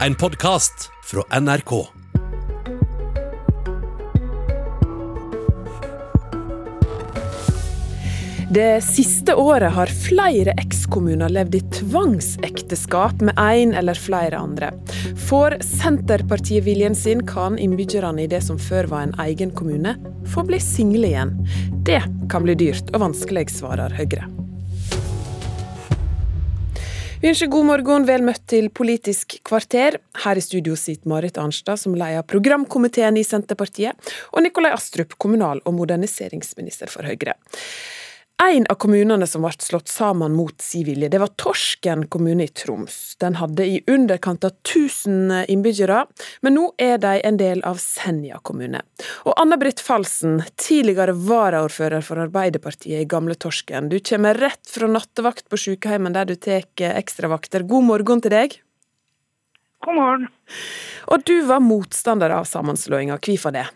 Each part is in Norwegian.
En podkast fra NRK. Det siste året har flere ekskommuner levd i tvangsekteskap med én eller flere andre. Får Senterpartiet viljen sin, kan innbyggerne i det som før var en egen kommune, få bli single igjen. Det kan bli dyrt og vanskelig, svarer Høyre. Vi ønsker god morgen, vel møtt til Politisk kvarter. Her i studio sitter Marit Arnstad, som leder programkomiteen i Senterpartiet, og Nikolai Astrup, kommunal- og moderniseringsminister for Høyre. En av kommunene som ble slått sammen mot sin vilje, det var Torsken kommune i Troms. Den hadde i underkant av 1000 innbyggere, men nå er de en del av Senja kommune. Og Anne-Britt Falsen, tidligere varaordfører for Arbeiderpartiet i Gamle Torsken. Du kommer rett fra nattevakt på sykehjemmet der du tar ekstravakter. God morgen til deg. God morgen. Og du var motstander av sammenslåinga. Hvorfor det?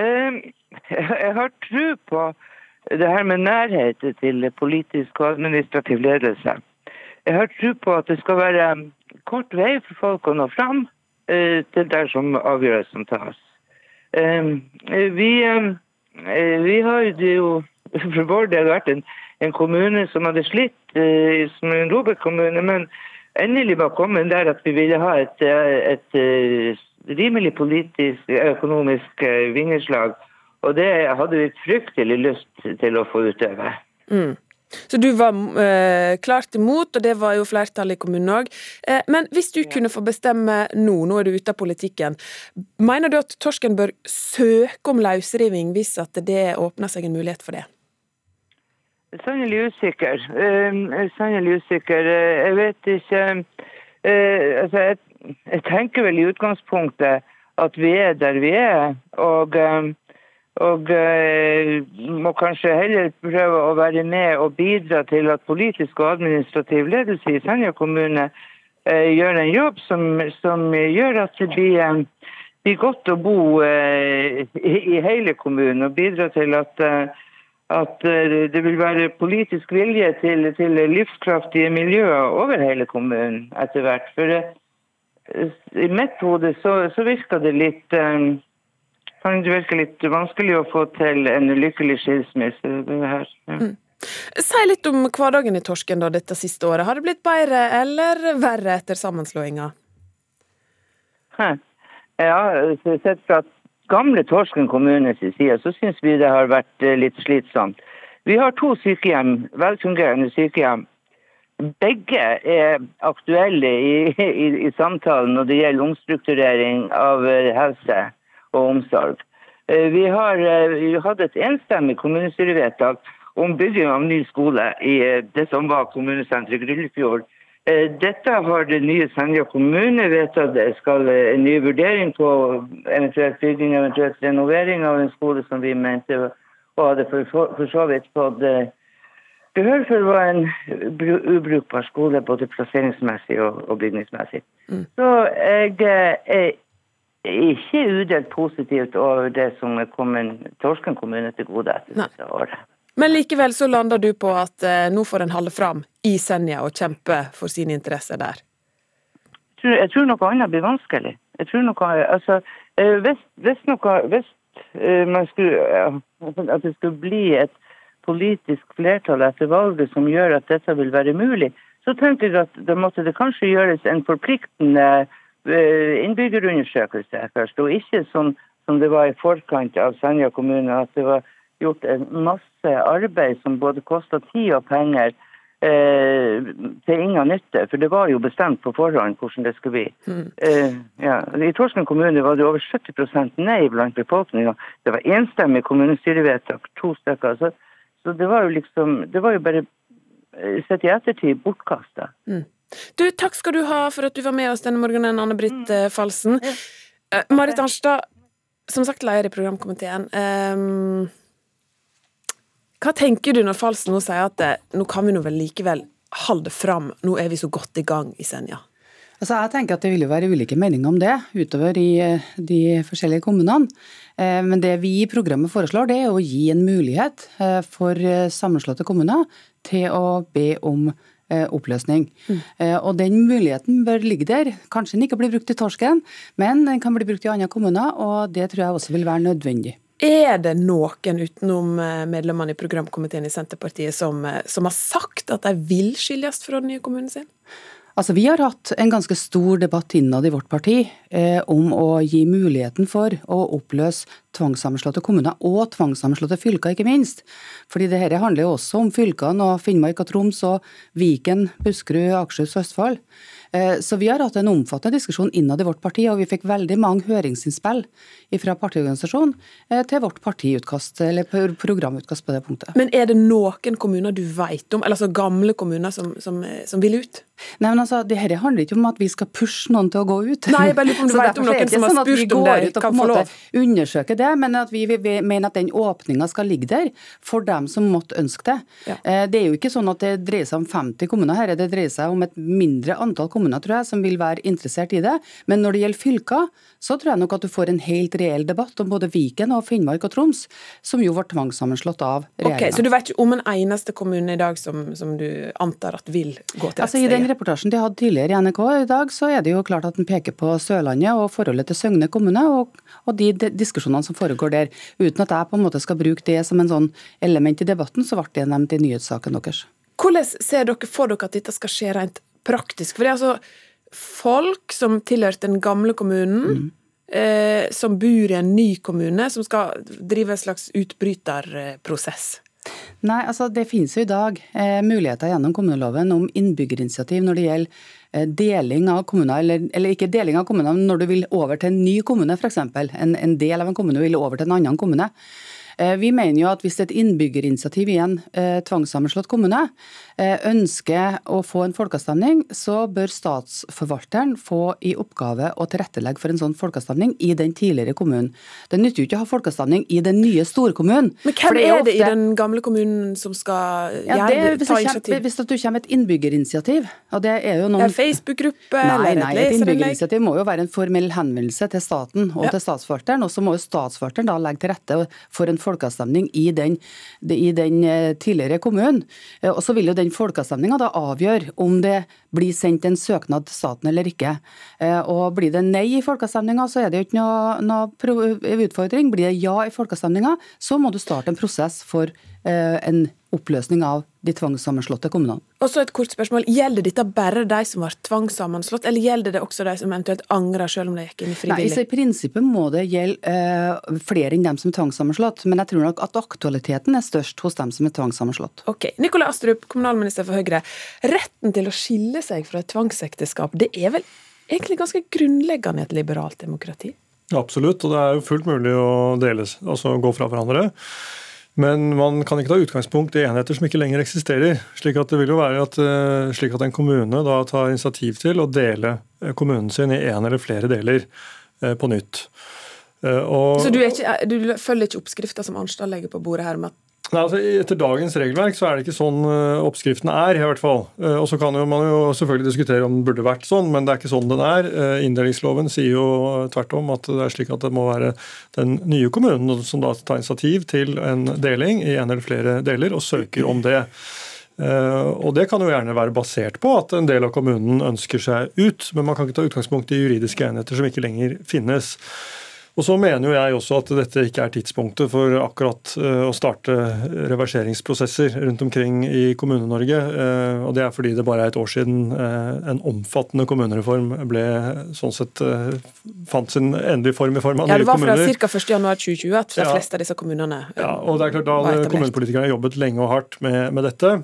Um jeg har tro på det her med nærhet til politisk og administrativ ledelse. Jeg har tro på at det skal være kort vei for folk å nå fram uh, til der som avgjørelsen tas. Um, vi, um, vi, har jo for vår del vært en, en kommune som hadde slitt uh, som en Robert-kommune, men endelig var kommet der at vi ville ha et, et, et rimelig politisk, økonomisk vingeslag og det hadde vi fryktelig lyst til å få utøve. Mm. Så du var eh, klart imot, og det var jo flertallet i kommunen òg. Eh, men hvis du kunne få bestemme nå, nå er du ute av politikken, mener du at Torsken bør søke om løsriving hvis at det åpner seg en mulighet for det? Sannelig usikker. Eh, sannelig usikker. Uh, jeg vet ikke uh, Altså, jeg, jeg, tenker vel i utgangspunktet at vi er der vi er. og og eh, må kanskje heller prøve å være med og bidra til at politisk og administrativ ledelse i Senja kommune eh, gjør en jobb som, som, gjør at det blir, eh, blir godt å bo eh, i, i, hele kommunen. Og bidra til at, eh, at det vil være politisk vilje til, til livskraftige miljøer over hele kommunen etter hvert. For i mitt hode så, så virker det litt kan det virke litt vanskelig å få til en lykkelig skilsmisse. Ja. Mm. Si litt om hverdagen i Torsken da, dette siste året. Har det blitt bedre eller verre etter sammenslåinga? Ja, sett fra gamle Torsken kommunes side, så syns vi det har vært eh, litt slitsomt. Vi har to sykehjem, velfungerende sykehjem. Begge er aktuelle i, i, i samtalen når det gjelder omstrukturering av eh, helse og omsorg. Eh, vi har eh, hatt et enstemmig kommunestyrevedtak om bygging av ny skole i eh, det som var kommunesenteret Gryllefjord. Dette har det nye Senja kommune vedtatt det skal en ny vurdering på eventuelt bygging eventuelt renovering av en skole som vi mente og hadde for, så vidt fått behør for var en ubrukbar skole både plasseringsmessig og, og bygningsmessig. Mm. Så jeg er ikke udelt positivt over det som er kommet Torsken kommune til gode etter disse året. Men likevel så lander du på at eh, nå får en holde fram i Senja og kjempe for sine interesser der? Jeg tror, jeg tror noe annet blir vanskelig. Jeg tror noe, altså, eh, hvis, hvis, noe, hvis man skulle, at det skulle bli et politisk flertall etter valget som gjør at dette vil være mulig, så tenker jeg at da måtte det kanskje gjøres en forpliktende Eh, innbyggerundersøkelse først, og ikke som, som, det var i forkant av Senja kommune, at det var gjort en masse arbeid som både kosta tid og penger eh, til ingen nytte. For det var jo bestemt på forhånd hvordan det skulle bli. Mm. Eh, ja. I Torsken kommune var det over 70% nei blant befolkninga. Det var enstemmig kommunestyrevedtak, to stykker. Så, så, det var jo liksom Det var jo bare eh, sett i ettertid bortkasta. Mm. Du, takk skal du ha for at du var med oss denne morgenen, Anne-Britt mm. Falsen. Uh, Marit Arnstad, som sagt leder i programkomiteen. Um, hva tenker du når Falsen nå sier at det, nå kan vi nå vel likevel holde fram, nå er vi så godt i gang i Senja? Altså jeg tenker at Det vil jo være ulike meninger om det utover i eh, de forskjellige kommunene. Men det vi i programmet foreslår, det er å gi en mulighet for sammenslåtte kommuner til å be om oppløsning. Mm. Og Den muligheten bør ligge der. Kanskje den ikke blir brukt i Torsken, men den kan bli brukt i andre kommuner, og det tror jeg også vil være nødvendig. Er det noen utenom medlemmene i programkomiteen i Senterpartiet som, som har sagt at de vil skilles fra den nye kommunen sin? Altså, Vi har hatt en ganske stor debatt innad i vårt parti eh, om å gi muligheten for å oppløse tvangssammenslåtte kommuner og tvangssammenslåtte fylker, ikke minst. Fordi det dette handler jo også om fylkene og Finnmark og Troms og Viken, Buskerud, Akershus og Østfold. Eh, så vi har hatt en omfattende diskusjon innad i vårt parti, og vi fikk veldig mange høringsinnspill fra partiorganisasjonen eh, til vårt partiutkast, eller programutkast på det punktet. Men er det noen kommuner du vet om, eller altså gamle kommuner som, som, som vil ut? Nei, men altså, det her handler ikke om at vi skal pushe noen til å gå ut. Nei, jeg bare om du vet om noen som har sånn spurt om det kan få lov. Undersøke det, men at vi, vi mener at den åpninga skal ligge der for dem som måtte ønske det. Ja. Eh, det er jo ikke sånn at det dreier seg om 50 kommuner her, det dreier seg om et mindre antall kommuner tror jeg, som vil være interessert i det. Men når det gjelder fylker, så tror jeg nok at du får en helt reell debatt om både Viken og Finnmark og Troms, som jo ble tvangssammenslått av regjeringa. Okay, så du vet ikke om en eneste kommune i dag som, som du antar at vil gå til altså, I den reportasjen de hadde tidligere i NRK i dag, så er det jo klart at den peker på Sørlandet og forholdet til Søgne kommune, og, og de, de diskusjonene som foregår der. Uten at jeg på en måte skal bruke det som en sånn element i debatten, så ble det nevnt i nyhetssaken deres. Hvordan ser dere for dere at dette skal skje rent praktisk. For det er altså folk som tilhørte den gamle kommunen, mm. eh, som bor i en ny kommune, som skal drive en slags utbryterprosess. Nei, altså Det finnes jo i dag eh, muligheter gjennom kommuneloven om innbyggerinitiativ når det gjelder eh, deling av kommuner, eller, eller, ikke deling av kommuner, men når du vil over til en ny kommune f.eks. En, en del av en kommune vil over til en annen kommune. Eh, vi mener jo at hvis et innbyggerinitiativ i en eh, tvangssammenslått kommune eh, ønsker å få en folkeavstemning, så bør statsforvalteren få i oppgave å tilrettelegge for en sånn folkeavstemning i den tidligere kommunen. Det nytter jo ikke å ha folkeavstemning i den nye storkommunen. Men hvem er, er, det i den gamle kommunen som skal ja, det, ta initiativ? Hvis du kommer med et innbyggerinitiativ, og det er jo noen En Facebook-gruppe eller Nei, et innbyggerinitiativ må jo være en formell henvendelse til staten og ja. til statsforvalteren, og så må jo statsforvalteren da legge til rette for en folkeavstemning i den, i den eh, tidligere kommunen. Eh, og så vil jo den folkeavstemninga da avgjøre om det blir sendt en søknad til staten eller ikke. Eh, og blir det nei i folkeavstemninga, så er det jo ikke noe, noe utfordring. Blir det ja i folkeavstemninga, så må du starte en prosess for en oppløsning av de tvangssammenslåtte kommunene. Og så et kort spørsmål. Gjelder dette bare de som var tvangssammenslått, eller gjelder det også de som eventuelt angrer, selv om de gikk inn i frivillig? Nei, så I prinsippet må det gjelde uh, flere enn dem som er tvangssammenslått, men jeg tror nok at aktualiteten er størst hos dem som er tvangssammenslått. Ok. Nikolai Astrup, kommunalminister for Høyre. Retten til å skille seg fra et tvangsekteskap, det er vel egentlig ganske grunnleggende i et liberalt demokrati? Absolutt, og det er jo fullt mulig å deles, altså gå fra hverandre. Men man kan ikke ta utgangspunkt i enheter som ikke lenger eksisterer. Slik at det vil jo være at, eh, slik at en kommune da tar initiativ til å dele eh, kommunen sin i én eller flere deler eh, på nytt. Og, så du, ikke, du følger ikke oppskrifta som Arnstad legger på bordet her, med at Nei, altså, etter dagens regelverk så er det ikke sånn uh, oppskriften er. i hvert fall. Uh, og Så kan jo, man jo selvfølgelig diskutere om den burde vært sånn, men det er ikke sånn den er. Uh, Inndelingsloven sier jo tvert om at det er slik at det må være den nye kommunen som da tar initiativ til en deling i en eller flere deler, og søker om det. Og Det kan jo gjerne være basert på at en del av kommunen ønsker seg ut, men man kan ikke ta utgangspunkt i juridiske enheter som ikke lenger finnes. Og så mener jo jeg også at dette ikke er tidspunktet for akkurat eh, å starte reverseringsprosesser rundt omkring i Kommune-Norge. Eh, og det er fordi det bare er et år siden eh, en omfattende kommunereform ble sånn sett fant sin endelige form i form av nye kommuner. Ja, Det var fra ca. 1.1.2020 at de fleste av disse kommunene Ja, og det er klart da kommunepolitikerne har jobbet lenge og hardt med, med dette.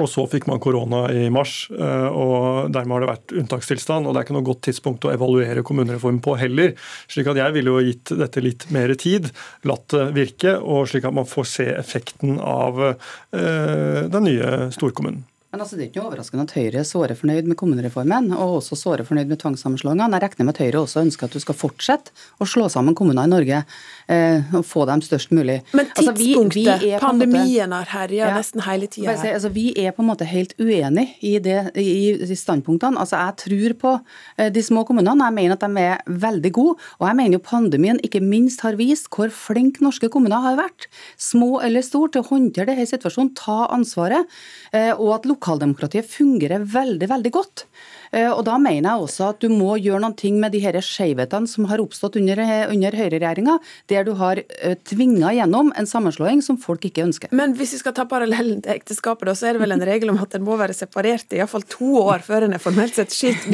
Og så fikk man korona i mars, eh, og dermed har det vært unntakstilstand. og Det er ikke noe godt tidspunkt å evaluere kommunereformen på heller. slik at jeg ville jo gitt dette litt mer tid, latt det virke, og slik at man får se effekten av eh, den nye storkommunen. Men altså, Det er ikke noe overraskende at Høyre er såre fornøyd med kommunereformen, og også såre fornøyd med tvangssammenslåingene. Jeg regner med at Høyre også ønsker at du skal fortsette å slå sammen kommuner i Norge eh, og få dem størst mulig. Men tidspunktet, altså, vi, vi pandemien har herja ja, nesten hele tida. Altså, vi er på en måte helt uenig i, i, i standpunktene. Altså, Jeg tror på eh, de små kommunene, jeg mener at de er veldig gode. Og jeg mener jo pandemien ikke minst har vist hvor flinke norske kommuner har vært, små eller store, til å håndtere denne situasjonen, ta ansvaret. Eh, og at lokaldemokratiet fungerer veldig, veldig godt. Eh, og Da mener jeg også at du må gjøre ting med de her skjevhetene som har oppstått under, under høyreregjeringa, der du har eh, tvinga gjennom en sammenslåing som folk ikke ønsker. Men hvis vi skal ta parallellen til ekteskapet, så er det vel en regel om at en må være separert i iallfall to år før en er formelt sett skilt.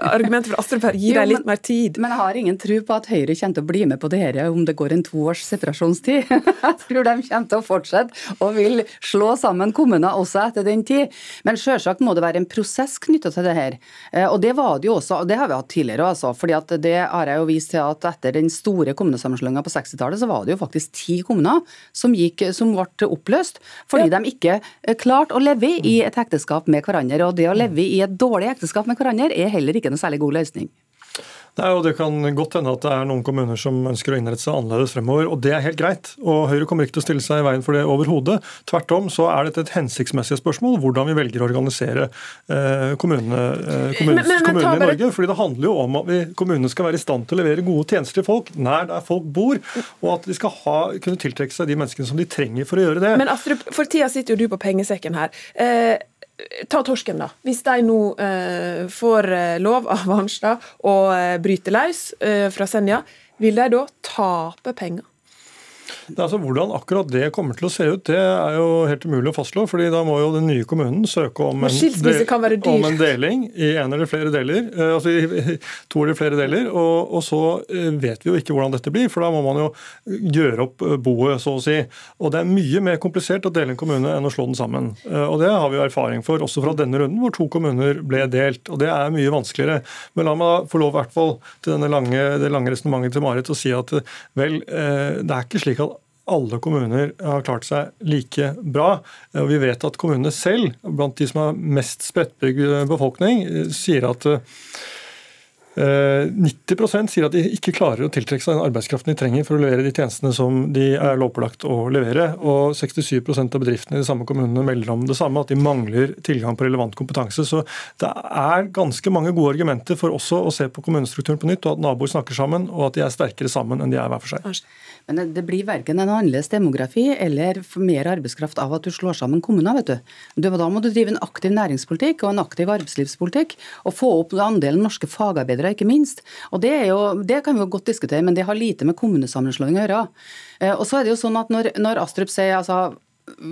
Argumentet fra Astrup her gir deg litt mer tid. Men jeg har ingen tro på at Høyre kommer til å bli med på det her om det går en to års separasjonstid. Jeg tror de kommer til å fortsette og vil slå sammen kommuner også etter den tid. Men selvsagt må det være en prosess knytta til det her. Eh, og det var det jo også, og det har vi hatt tidligere, altså. fordi at det har jeg jo vist til at etter den store kommunesammenslåinga på 60-tallet, så var det jo faktisk ti kommuner som, gikk, som ble oppløst fordi ja. de ikke eh, klarte å leve i et ekteskap med hverandre. Og det å leve i et dårlig ekteskap med hverandre er heller ikke noe særlig god løsning. Nei, og Det kan godt hende at det er noen kommuner som ønsker å innrette seg annerledes fremover, og det er helt greit. og Høyre kommer ikke til å stille seg i veien for det overhodet. Tvert om så er dette et hensiktsmessig spørsmål hvordan vi velger å organisere eh, kommunene, eh, kommunene, men, men, kommunene i Norge. fordi Det handler jo om at vi, kommunene skal være i stand til å levere gode tjenester til folk nær der folk bor, og at de skal ha, kunne tiltrekke seg de menneskene som de trenger for å gjøre det. Men Astrup, for tida sitter jo du på pengesekken her. Eh, Ta torsken, da. Hvis de nå eh, får eh, lov av Arnstad å eh, bryte løs eh, fra Senja, vil de da tape penger? Det altså, hvordan akkurat det kommer til å se ut, det er jo helt umulig å fastslå. fordi da må jo den nye kommunen søke om en, del, om en deling i en eller flere deler. Eh, altså i to eller flere deler. Og, og, så eh, vet vi jo ikke hvordan dette blir, for da må man jo gjøre opp eh, boet, så å si. Og det er mye mer komplisert å dele en kommune enn å slå den sammen. Og det har vi jo erfaring for, også fra denne runden, hvor to kommuner ble delt. Og det er mye vanskeligere. Men la meg da få lov, i hvert fall til denne lange, det lange resonnementet til Marit, å si at vel, det er ikke slik alle kommuner har klart seg like bra. Og vi vet at kommunene selv, blant de som har mest spredtbygd befolkning, sier at 90 eh, sier at de ikke klarer å tiltrekke seg den arbeidskraften de trenger for å levere de tjenestene som de er lovpålagt å levere. Og 67% av bedriftene i de samme kommunene melder om det samme, at de mangler tilgang på relevant kompetanse. Så det er ganske mange gode argumenter for også å se på kommunestrukturen på nytt, og at naboer snakker sammen, og at de er sterkere sammen enn de er hver for seg. Men det blir verken en annerledes demografi eller mer arbeidskraft av at du slår sammen kommuner. vet du. Da må du drive en aktiv næringspolitikk og en aktiv arbeidslivspolitikk, og få opp andelen norske fagarbeidere ikke minst. Og det, jo, det, kan vi jo godt diskutere, men det har lite med kommunesammenslåing å gjøre. Eh, og så er det jo sånn at når, når Astrup sier altså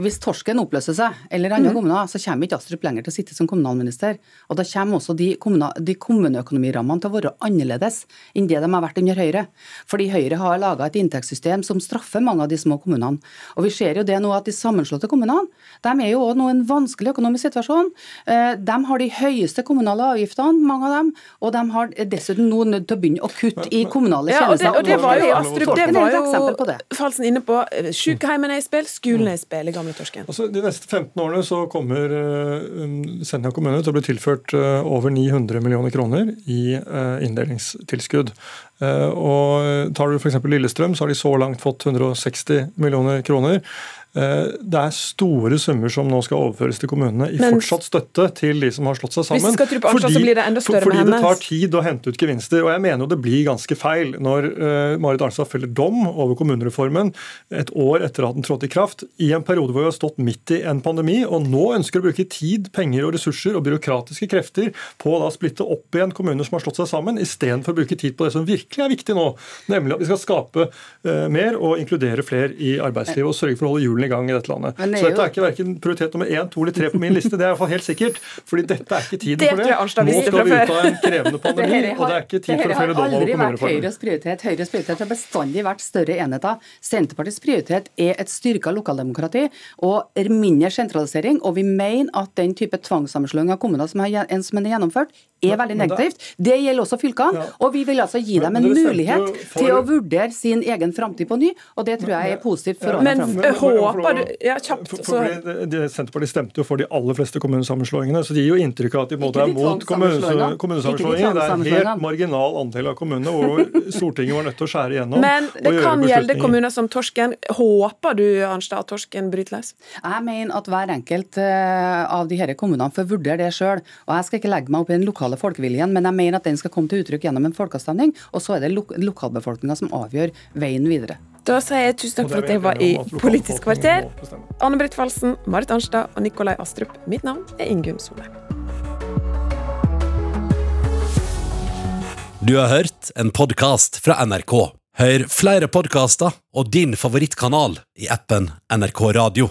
hvis Torsken oppløser seg, eller andre mm. kommuner, så kommer ikke Astrup lenger til å sitte som kommunalminister. Og da kommer også de, kommune, de kommuneøkonomirammene til å være annerledes enn det de har vært under Høyre. Fordi Høyre har laga et inntektssystem som straffer mange av de små kommunene. Og vi ser jo det nå at de sammenslåtte kommunene de er jo også nå i en vanskelig økonomisk situasjon. Eh, de har de høyeste kommunale avgiftene, mange av dem, og de har dessuten nå nødt til å begynne å kutte i kommunale tjenester. Ja, og det, og det var jo Astrup, det var jo Falsen inne på. Sykehjemmene er i spill, skolen er i spill gamle Torsken? Altså, de neste 15 årene så kommer uh, Senja kommune til å bli tilført uh, over 900 millioner kroner i uh, inndelingstilskudd. Og Tar du f.eks. Lillestrøm, så har de så langt fått 160 millioner kroner. Eh, det er store summer som nå skal overføres til kommunene i Men, fortsatt støtte til de som har slått seg sammen. Så blir det større fordi det tar tid å hente ut gevinster. og Jeg mener jo det blir ganske feil når uh, Marit Arnstad feller dom over kommunereformen et år etter at den trådte i kraft, i en periode hvor vi har stått midt i en pandemi, og nå ønsker å bruke tid, penger og ressurser og byråkratiske krefter på å da splitte opp igjen kommuner som har slått seg sammen, istedenfor å bruke tid på det som virkelig er viktig nå, nemlig at vi skal skape uh, mer og inkludere flere i arbeidslivet og sørge for å holde hjulene i gang i dette landet. Det så dette er ikke verken prioritet nummer én, to eller tre på min liste. Det er i hvert fall helt sikkert. fordi dette er ikke tiden for det. Nå skal vi ut av en krevende pandemi, og det er ikke tid for å felle dom over kommunereformen. Høyres prioritet. Høyres prioritet har bestandig vært større enheter. Senterpartiets prioritet er et styrka lokaldemokrati og mindre sentralisering. Og vi mener at den type tvangssammenslåing av kommuner som er, som er gjennomført, er veldig negativt. Det gjelder også fylkene. Og vi vil altså gi dem en mulighet til å vurdere sin egen framtid på ny, og det tror jeg er positivt for årene framover håper du ja, kjapt, for, for, for de, Senterpartiet stemte jo for de aller fleste kommunesammenslåingene, så de gir jo inntrykk av at de måtte være mot kommunesammenslåinger. Det er en helt marginal andel av kommunene hvor Stortinget var nødt til å skjære igjennom. Men det kan gjelde kommuner som Torsken. Håper du Arnstad, at Torsken bryter løs? Jeg mener at hver enkelt eh, av de disse kommunene får vurdere det sjøl. Jeg skal ikke legge meg opp i den lokale folkeviljen, men jeg mener at den skal komme til uttrykk gjennom en folkeavstemning, og så er det lo lokalbefolkninga som avgjør veien videre. Da sier jeg tusen takk for at jeg var i Politisk kvarter. Anne Britt Falsen, Marit Arnstad og Nikolai Astrup. Mitt navn er Ingunn Solheim. Du har hørt en podkast fra NRK. Hør flere podkaster og din favorittkanal i appen NRK Radio.